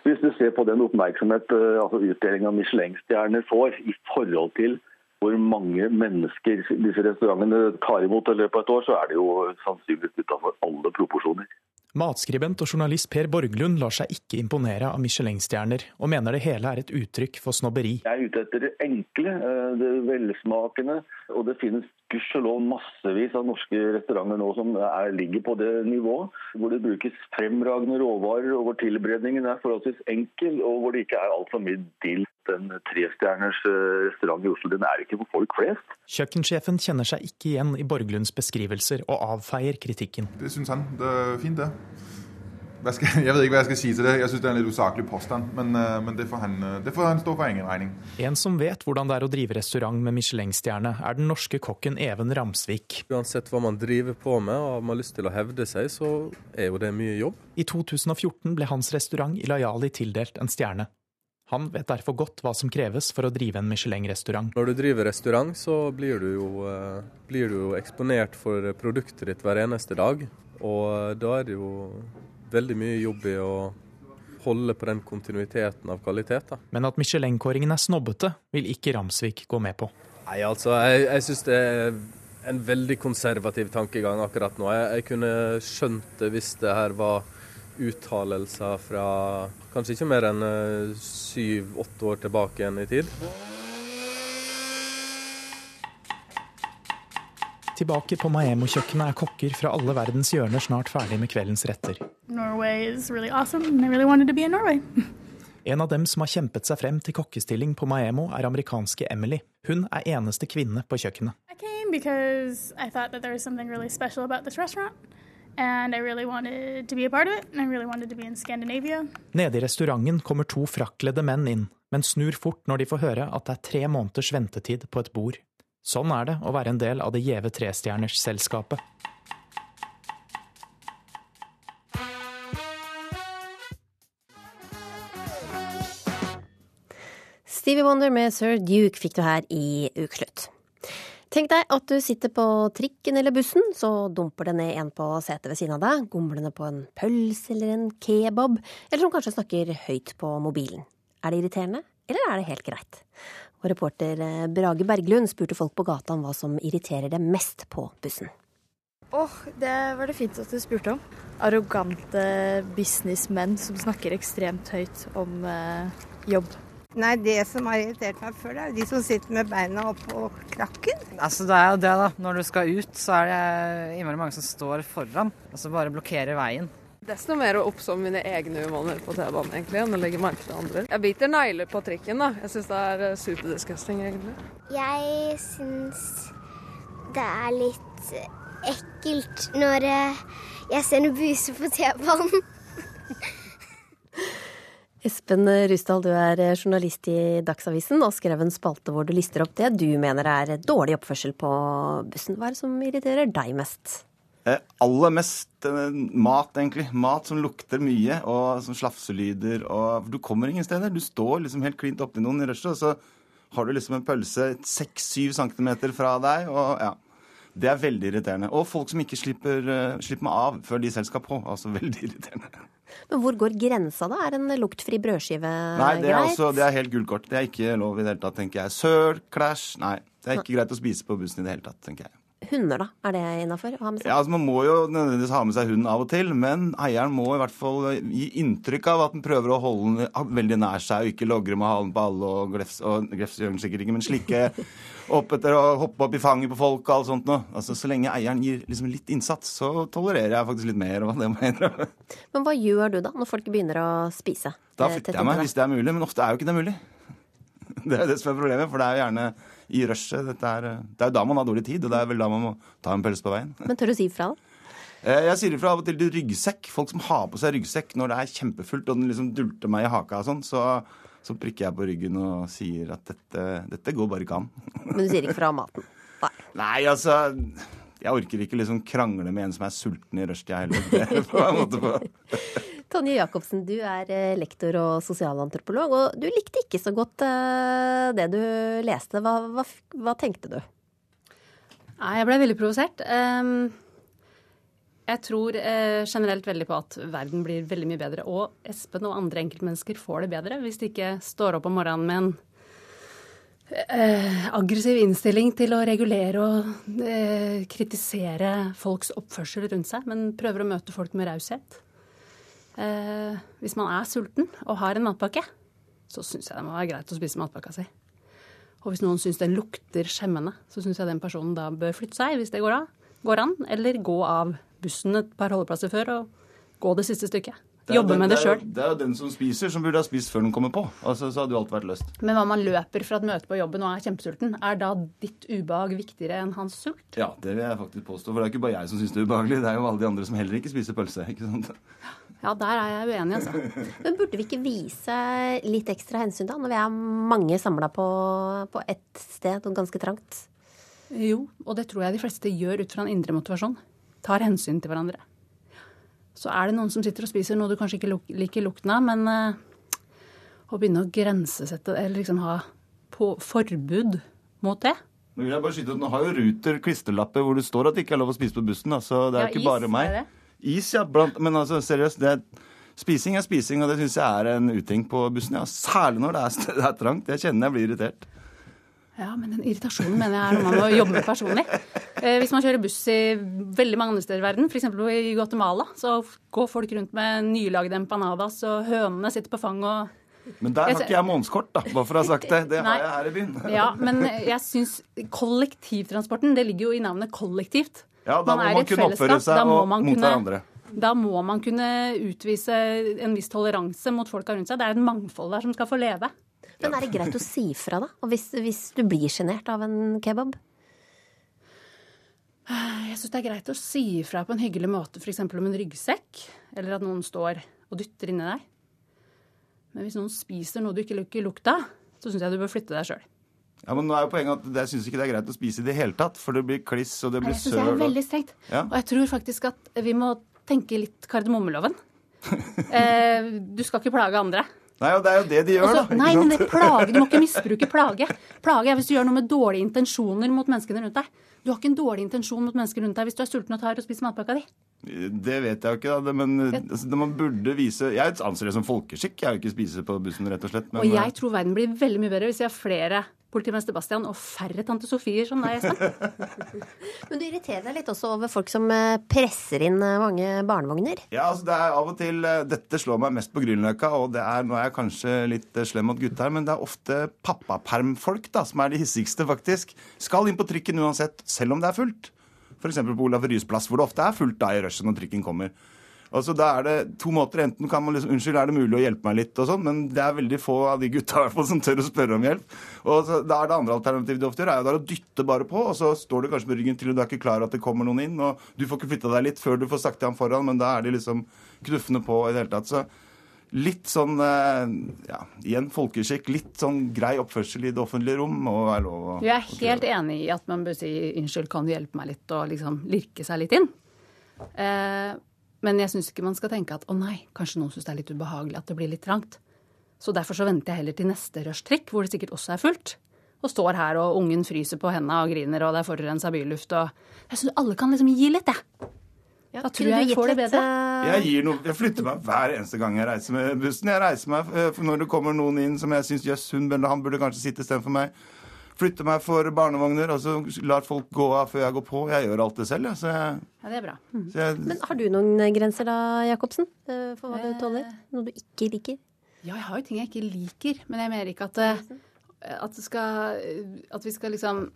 Hvis du ser på den oppmerksomhet altså utdeling av Michelin-stjerner får i forhold til hvor mange mennesker disse restaurantene tar imot i løpet av et år, så er det jo sannsynligvis utenfor alle proporsjoner. Matskribent og journalist Per Borglund lar seg ikke imponere av Michelin-stjerner, og mener det hele er et uttrykk for snobberi. Jeg er ute etter det enkle, eh, det velsmakende, og det finnes gudskjelov massevis av norske restauranter nå som er, ligger på det nivået, hvor det brukes fremragende råvarer, og hvor tilberedningen er forholdsvis enkel, og hvor det ikke er altfor mye dill. En trestjerners eh, restaurant i Oslo den er ikke for folk flest. Kjøkkensjefen kjenner seg ikke igjen i Borglunds beskrivelser, og avfeier kritikken. Det syns han. Det er fint, det. Skal, jeg vet ikke hva jeg skal si til det. Jeg syns det er en litt usaklig påstand. Men, eh, men det, får han, eh, det får han stå for egen regning. En som vet hvordan det er å drive restaurant med Michelin-stjerne, er den norske kokken Even Ramsvik. Uansett hva man driver på med og man har lyst til å hevde seg, så er jo det mye jobb. I 2014 ble hans restaurant i Ilayali tildelt en stjerne. Han vet derfor godt hva som kreves for å drive en Michelin-restaurant. Når du driver restaurant, så blir du, jo, eh, blir du jo eksponert for produktet ditt hver eneste dag. Og da er det jo veldig mye jobb i å holde på den kontinuiteten av kvalitet. Da. Men at Michelin-kåringen er snobbete, vil ikke Ramsvik gå med på. Nei, altså, jeg, jeg syns det er en veldig konservativ tankegang akkurat nå. Jeg, jeg kunne skjønt det hvis det her var uttalelser fra kanskje ikke mer enn syv-åtte år tilbake igjen i tid. Tilbake på Maemo-kjøkkenet er kokker fra alle verdens hjørner snart ferdig med kveldens retter. Really awesome, really. En av dem som har kjempet seg frem til kokkestilling på Maemo, er amerikanske Emily. Hun er eneste kvinne på kjøkkenet. Nede i restauranten kommer to frakledde menn inn, men snur fort når de får høre at det er tre måneders ventetid på et bord. Sånn er det å være en del av det gjeve trestjerners selskapet. Stevie Wonder med Sir Duke fikk du her i Ukeslutt. Tenk deg at du sitter på trikken eller bussen, så dumper det ned en på setet ved siden av deg, gomlende på en pølse eller en kebab, eller som kanskje snakker høyt på mobilen. Er det irriterende, eller er det helt greit? Og reporter eh, Brage Berglund spurte folk på gata om hva som irriterer dem mest på bussen. Åh, oh, det var det fint at du spurte om. Arrogante businessmenn som snakker ekstremt høyt om eh, jobb. Nei, det som har irritert meg før, det er de som sitter med beina oppå krakken. Altså, det er jo det, da. Når du skal ut, så er det innmari mange som står foran. Altså bare blokkerer veien. Desto mer å oppsomme mine egne uvaner på T-banen egentlig, enn å legge merke til andre. Jeg biter negler på trikken, da. Jeg syns det er eh, superdisgusting, egentlig. Jeg syns det er litt ekkelt når eh, jeg ser noen buser på T-banen. Espen Rusdal, du er journalist i Dagsavisen og skrev en spalte hvor du lister opp det du mener er dårlig oppførsel på bussen. Hva er det som irriterer deg mest? Eh, aller mest eh, mat, egentlig. Mat som lukter mye, og som slafselyder. Og du kommer ingen steder. Du står liksom helt klint opptil noen i rushet, og så har du liksom en pølse seks-syv centimeter fra deg. og ja. Det er veldig irriterende. Og folk som ikke slipper, uh, slipper meg av før de selv skal på. Altså veldig irriterende. Men hvor går grensa, da? Er en luktfri brødskive Nei, det er, greit? også, det er helt gullkort. Det er ikke lov i det hele tatt, tenker jeg. Søl, klæsj Nei. Det er ikke greit å spise på bussen i det hele tatt, tenker jeg. Hunder, da? Er det innafor å ha med seg? Ja, altså Man må jo nødvendigvis ha med seg hunden av og til, men eieren må i hvert fall gi inntrykk av at den prøver å holde den veldig nær seg og ikke logre med halen på alle og glefse og glefse gjør den sikkert ikke, men slikke opp etter å hoppe opp i fanget på folk og alt sånt noe. Altså, så lenge eieren gir liksom litt innsats, så tolererer jeg faktisk litt mer. av det må jeg innrømme. Men hva gjør du da, når folk begynner å spise? Da eh, flytter jeg meg hvis det er mulig, men ofte er jo ikke det mulig. Det er jo det som er problemet, for det er jo gjerne i rushet. Er, det er jo da man har dårlig tid, og det er vel da man må ta en pølse på veien. Men tør du si ifra, da? Eh, Jeg sier ifra av og til til ryggsekk. Folk som har på seg ryggsekk når det er kjempefullt og den liksom dulter meg i haka og sånn, så, så prikker jeg på ryggen og sier at dette, dette går bare ikke an. Men du sier ikke fra maten? Nei, altså Jeg orker ikke liksom krangle med en som er sulten i rushtida heller. Det på en måte på. Tonje Jacobsen, du er eh, lektor og sosialantropolog, og du likte ikke så godt eh, det du leste. Hva, hva, hva tenkte du? Nei, jeg ble veldig provosert. Ehm, jeg tror eh, generelt veldig på at verden blir veldig mye bedre. Og Espen og andre enkeltmennesker får det bedre hvis de ikke står opp om morgenen med en eh, aggressiv innstilling til å regulere og eh, kritisere folks oppførsel rundt seg, men prøver å møte folk med raushet. Eh, hvis man er sulten og har en matpakke, så syns jeg det må være greit å spise matpakka si. Og hvis noen syns den lukter skjemmende, så syns jeg den personen da bør flytte seg, hvis det går, av, går an, eller gå av bussen et par holdeplasser før og gå det siste stykket. Det Jobbe den- med det sjøl. Det er jo den som spiser, som burde ha spist før den kommer på. Altså, Så hadde jo alt vært løst. Men hva man løper fra et møte på jobben og er kjempesulten, er da ditt ubehag viktigere enn hans sult? Ja, det vil jeg faktisk påstå. For det er ikke bare jeg som syns det er ubehagelig. Det er jo alle de andre som heller ikke spiser pølse. ikke sant? Ja, der er jeg uenig, altså. Men burde vi ikke vise litt ekstra hensyn da, når vi er mange samla på, på ett sted og ganske trangt? Jo, og det tror jeg de fleste gjør ut fra en indre motivasjon. Tar hensyn til hverandre. Så er det noen som sitter og spiser noe du kanskje ikke luk liker lukten av, men eh, å begynne å grensesette eller liksom ha på forbud mot det Nå vil jeg bare skyte at nå har jo Ruter klisterlapper hvor det står at det ikke er lov å spise på bussen. Da, så det er Ja, ikke is, bare meg. er det? Is, ja. Blant, men altså, seriøst. Det spising er spising, og det syns jeg er en uting på bussen. Ja. Særlig når det er, det er trangt. Jeg kjenner jeg blir irritert. Ja, men den irritasjonen mener jeg er noe man må jobbe med personlig. Eh, hvis man kjører buss i veldig mange andre steder i verden, f.eks. i Guatemala, så går folk rundt med nylagde empanadas, og hønene sitter på fanget og Men der har ikke jeg månedskort, da. Bare for å ha sagt det. Det har jeg her i byen. Ja, men jeg syns kollektivtransporten, det ligger jo i navnet kollektivt. Ja, da må er man kunne oppføre seg og mot kunne- hverandre. Da må man kunne utvise en viss toleranse mot folka rundt seg. Det er et mangfold der som skal få leve. Men er det greit å si fra, da? Hvis, hvis du blir sjenert av en kebab? Jeg syns det er greit å si ifra på en hyggelig måte, f.eks. om en ryggsekk, eller at noen står og dytter inni deg. Men hvis noen spiser noe du ikke liker lukta, så syns jeg du bør flytte deg sjøl. Ja, men nå er jo poenget at Jeg syns ikke det er greit å spise i det hele tatt. For det blir kliss, og det blir Jeg syns det er veldig strengt. Ja. Og jeg tror faktisk at vi må tenke litt kardemommeloven. eh, du skal ikke plage andre. Nei, og det er jo det de gjør, Også, da. nei, men det det plage, Du må ikke misbruke plage. Plage er hvis du gjør noe med dårlige intensjoner mot menneskene rundt deg. Du har ikke en dårlig intensjon mot mennesker rundt deg hvis du er sulten og tar og spiser matpakka di. Det vet jeg jo ikke, da. Men altså, man burde vise Jeg anser det som folkeskikk. Jeg vil ikke spise på bussen, rett og slett. Men, og jeg tror verden blir veldig mye bedre hvis vi har flere politimester Bastian og færre tante Sofier som deg, Espen. Men du irriterer deg litt også over folk som eh, presser inn eh, mange barnevogner. Ja, altså det er av og til eh, Dette slår meg mest på Grünerløkka, og det er, nå er jeg kanskje litt slem mot gutta her, men det er ofte pappapermfolk da, som er de hissigste, faktisk. Skal inn på trikken uansett, selv om det er fullt. F.eks. på Olav Ryes plass, hvor det ofte er fullt da i rushet når trikken kommer. Altså, Da er det to måter. Enten kan man liksom Unnskyld, er det mulig å hjelpe meg litt? og sånn, Men det er veldig få av de gutta i hvert fall som tør å spørre om hjelp. Og så, da er det andre alternativet de ofte gjør, er jo da å dytte bare på, og så står du kanskje med ryggen til, og du er ikke klar at det kommer noen inn, og du får ikke flytta deg litt før du får sagt til ham foran, men da er de liksom knuffende på i det hele tatt. Så litt sånn eh, ja, igjen folkeskikk, litt sånn grei oppførsel i det offentlige rom må være lov å Jeg er helt enig i at man bør si unnskyld, kan du hjelpe meg litt, og liksom lirke seg litt inn. Eh, men jeg syns ikke man skal tenke at å nei, kanskje noen syns det er litt ubehagelig at det blir litt trangt. Så derfor så venter jeg heller til neste rushtrikk, hvor det sikkert også er fullt. Og står her, og ungen fryser på henda og griner, og det er forurensa byluft, og Jeg syns alle kan liksom gi litt, jeg. da tror jeg jeg får det bedre. Jeg, gir noe, jeg flytter meg hver eneste gang jeg reiser med bussen. Jeg reiser meg eh, Når det kommer noen inn som jeg syns jøss, hun burde- han burde kanskje sitte istedenfor meg. Flytter meg for barnevogner, og så lar folk gå av før jeg går på. Jeg gjør alt det selv, jeg. Så jeg, Ja, det er bra. så jeg Men har du noen grenser da, Jacobsen? eh, For hva du tåler? Noe du ikke liker? Ja, jeg har jo ting jeg ikke liker, men jeg mener ikke at, at, det skal, at vi skal liksom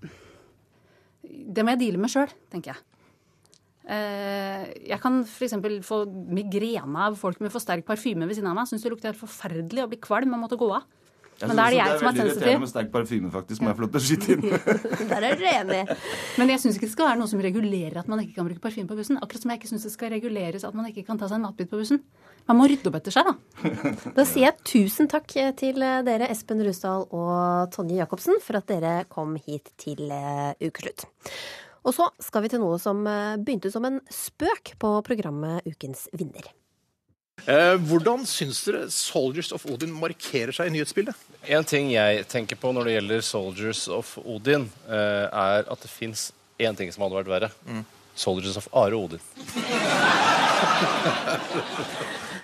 Det må jeg deale med sjøl, tenker jeg. Eh, Jeg kan f.eks. få migrene av folk med for sterk parfyme ved siden av meg. Syns det lukter helt forferdelig å bli kvalm og måtte gå av. jeg Men da er det jeg som er veldig irriterende med sterk parfyme, faktisk, må jeg få lov til å skyte inn. Der er dere enig. Men jeg syns ikke det skal være noe som regulerer at man ikke kan bruke parfyme på bussen. Akkurat som jeg ikke syns det skal reguleres at man ikke kan ta seg en matbit på bussen. Man må rydde opp etter seg, da. Da sier jeg tusen takk til dere, Espen Rusdal og Tonje Jacobsen, for at dere kom hit til eh, ukeslutt. Og så skal vi til noe som eh, begynte som en spøk på programmet Ukens vinner. Eh, hvordan syns dere Soldiers of Odin markerer seg i nyhetsbildet? En ting jeg tenker på når det gjelder Soldiers of Odin, eh, er at det fins én ting som hadde vært verre. Soldiers of Are Odin.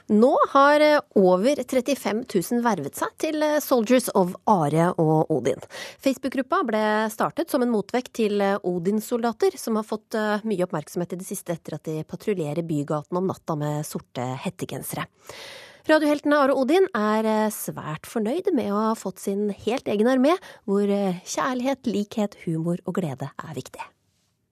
Nå har eh, over 35 000 vervet seg til eh, Soldiers of Are og Odin. Facebook-gruppa ble startet som en motvekt til eh, Odin-soldater, som har fått mye oppmerksomhet i det siste etter at de patruljerer bygaten om natta med sorte hettegensere. Radioheltene Are og Odin er svært fornøyd med å ha fått sin helt egen armé, hvor kjærlighet, likhet, humor og glede er viktig.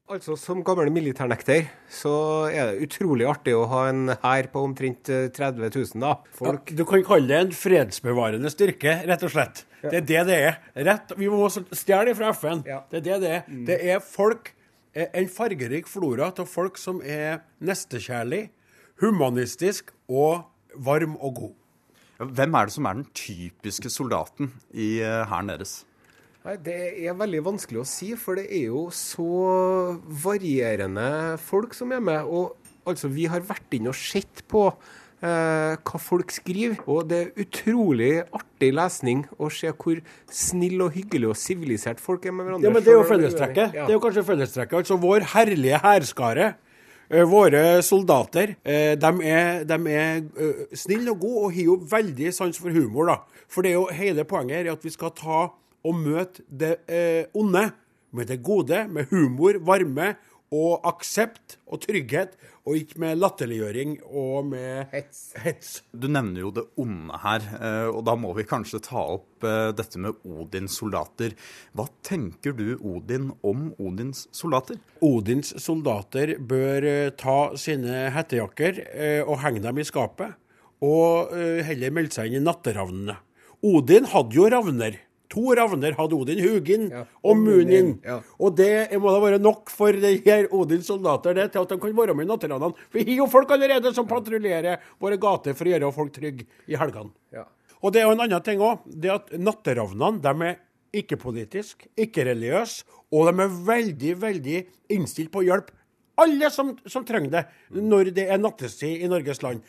Altså, Som gammel militærnekter så er det utrolig artig å ha en hær på omtrent 30 eh, 000. da, folk. Ja, du kan kalle det en fredsbevarende styrke, rett og slett. Ja. Det er det det er. Rett, vi må stjele fra FN. Ja. Det er det det er. Mm. Det er folk, eh, en fargerik flora av folk som er nestekjærlig, humanistisk og varm og god. Hvem er det som er den typiske soldaten i eh, hæren deres? Nei, Det er veldig vanskelig å si, for det er jo så varierende folk som er med. Og altså, vi har vært inne og sett på eh, hva folk skriver. Og det er utrolig artig lesning å se hvor snill og hyggelig og sivilisert folk er med hverandre. Ja, men Det er jo fellestrekket. Ja. Det er jo kanskje fellestrekket. Altså vår herlige hærskare. Eh, våre soldater eh, de er, de er uh, snille og gode og har jo veldig sans for humor. da. For det er jo hele poenget her er at vi skal ta å møte det eh, onde med det gode, med humor, varme og aksept og trygghet, og ikke med latterliggjøring og med hets. hets. Du nevner jo det onde her, eh, og da må vi kanskje ta opp eh, dette med Odins soldater. Hva tenker du, Odin, om Odins soldater? Odins soldater bør eh, ta sine hettejakker og henge dem i skapet, og heller melde seg inn i natteravnene. Odin hadde jo ravner. To ravner hadde Odin, Hugin ja, og Munin. Ja. Og det må da være nok for de her Odins soldater det, til at de kan være med i natteravnene. For vi har jo folk allerede som patruljerer våre gater for å gjøre folk trygge i helgene. Ja. Og det er jo en annen ting òg. Det at natteravnene de er ikke-politisk, ikke-religiøse, og de er veldig, veldig innstilt på å hjelpe alle som, som trenger det, når det er nattestid i Norges land.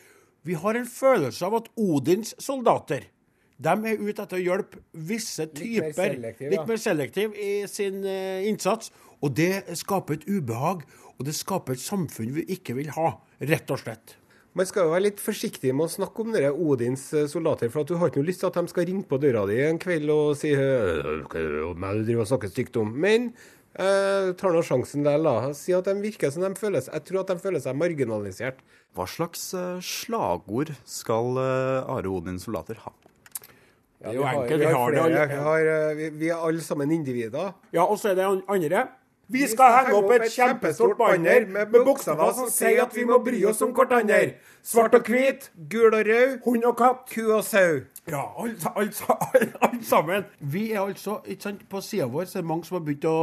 Vi har en følelse av at Odins soldater de er ute etter å hjelpe visse typer litt mer selektiv, litt mer selektiv i sin uh, innsats. Og det skaper et ubehag, og det skaper et samfunn vi ikke vil ha, rett og slett. Man skal jo være litt forsiktig med å snakke om dere Odins eh, soldater, for at du har ikke noe lyst til at de skal ringe på døra di en kveld og si hva du driver og snakker stygt om. Men eh, tar nå sjansen der, da. Si at de virker som de føler seg Jeg tror at de føler seg marginalisert. Hva slags uh, slagord skal Are Odins soldater ha? Ja. Vi har, vi, har, vi, har, eh, vi, vi er alle sammen individer. Ja, og så er det andre. Vi skal henge opp et kjempestort banner med bokstaver som sier at vi må bry oss om hverandre. Svart og hvit. Gul og rød. Hund og katt. Ku og sau. Ja, alt, alt, alt, alt, sammen. Vi er altså, ikke sant, På sida vår så er det mange som har begynt å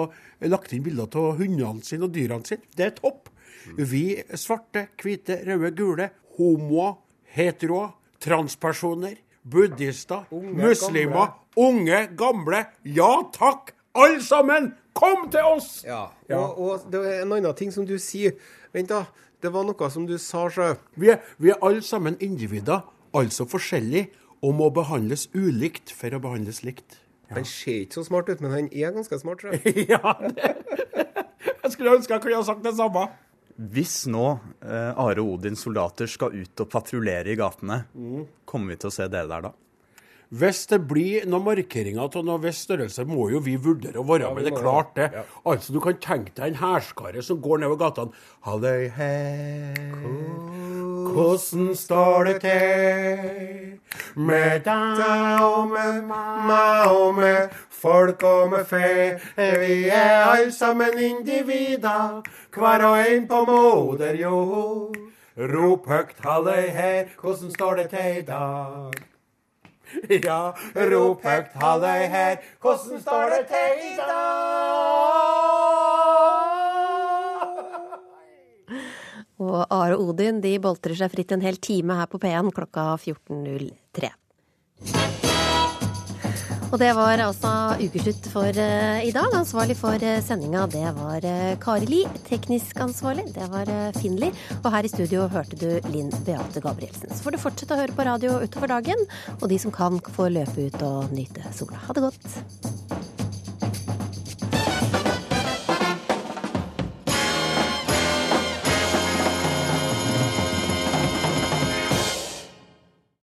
lagt inn bilder av hundene sine og dyrene sine. Det er topp. Vi svarte, hvite, røde, gule, homoer, heteroer, transpersoner buddhister, unge, muslimer, gamle. unge, gamle. Ja takk, alle sammen! Kom til oss! Ja, ja. Og, og, det er en annen ting som du sier. Vent, da. Det var noe som du sa sjøl. Vi, vi, er alle sammen individer, altså forskjellige, og må behandles ulikt for å behandles likt. Ja. Han ser ikke så smart ut, men han er ganske smart. sjøl. ja, det. jeg skulle ønske jeg kunne ha sagt det samme. Hvis nå eh, Are Odins soldater skal ut og patruljere i gatene, mm. kommer vi til å se dere der da? Hvis det blir noen markeringer av noen viss størrelse, må jo vi vurdere å være med. Det er klart, det. Ja. Altså, Du kan tenke deg en hærskare som går nedover gatene. Halløy, hei, hvordan står det til med deg og med meg og med folk og med fe? Vi er alle sammen individer, hver og en på moder jord. Rop høgt, halløy her, hvordan står det til i dag? Ja, rop høgt, halløy her, hvordan står det til i dag? Og Are og Odin de boltrer seg fritt en hel time her på P1 klokka 14.03. Og det var altså ukeslutt for uh, i dag. Ansvarlig for uh, sendinga, det var uh, Kari Li. Teknisk ansvarlig, det var Finli. Og her i studio hørte du Linn Beate Gabrielsen. Så får du fortsette å høre på radio utover dagen. Og de som kan, får løpe ut og nyte sola. Ha det godt.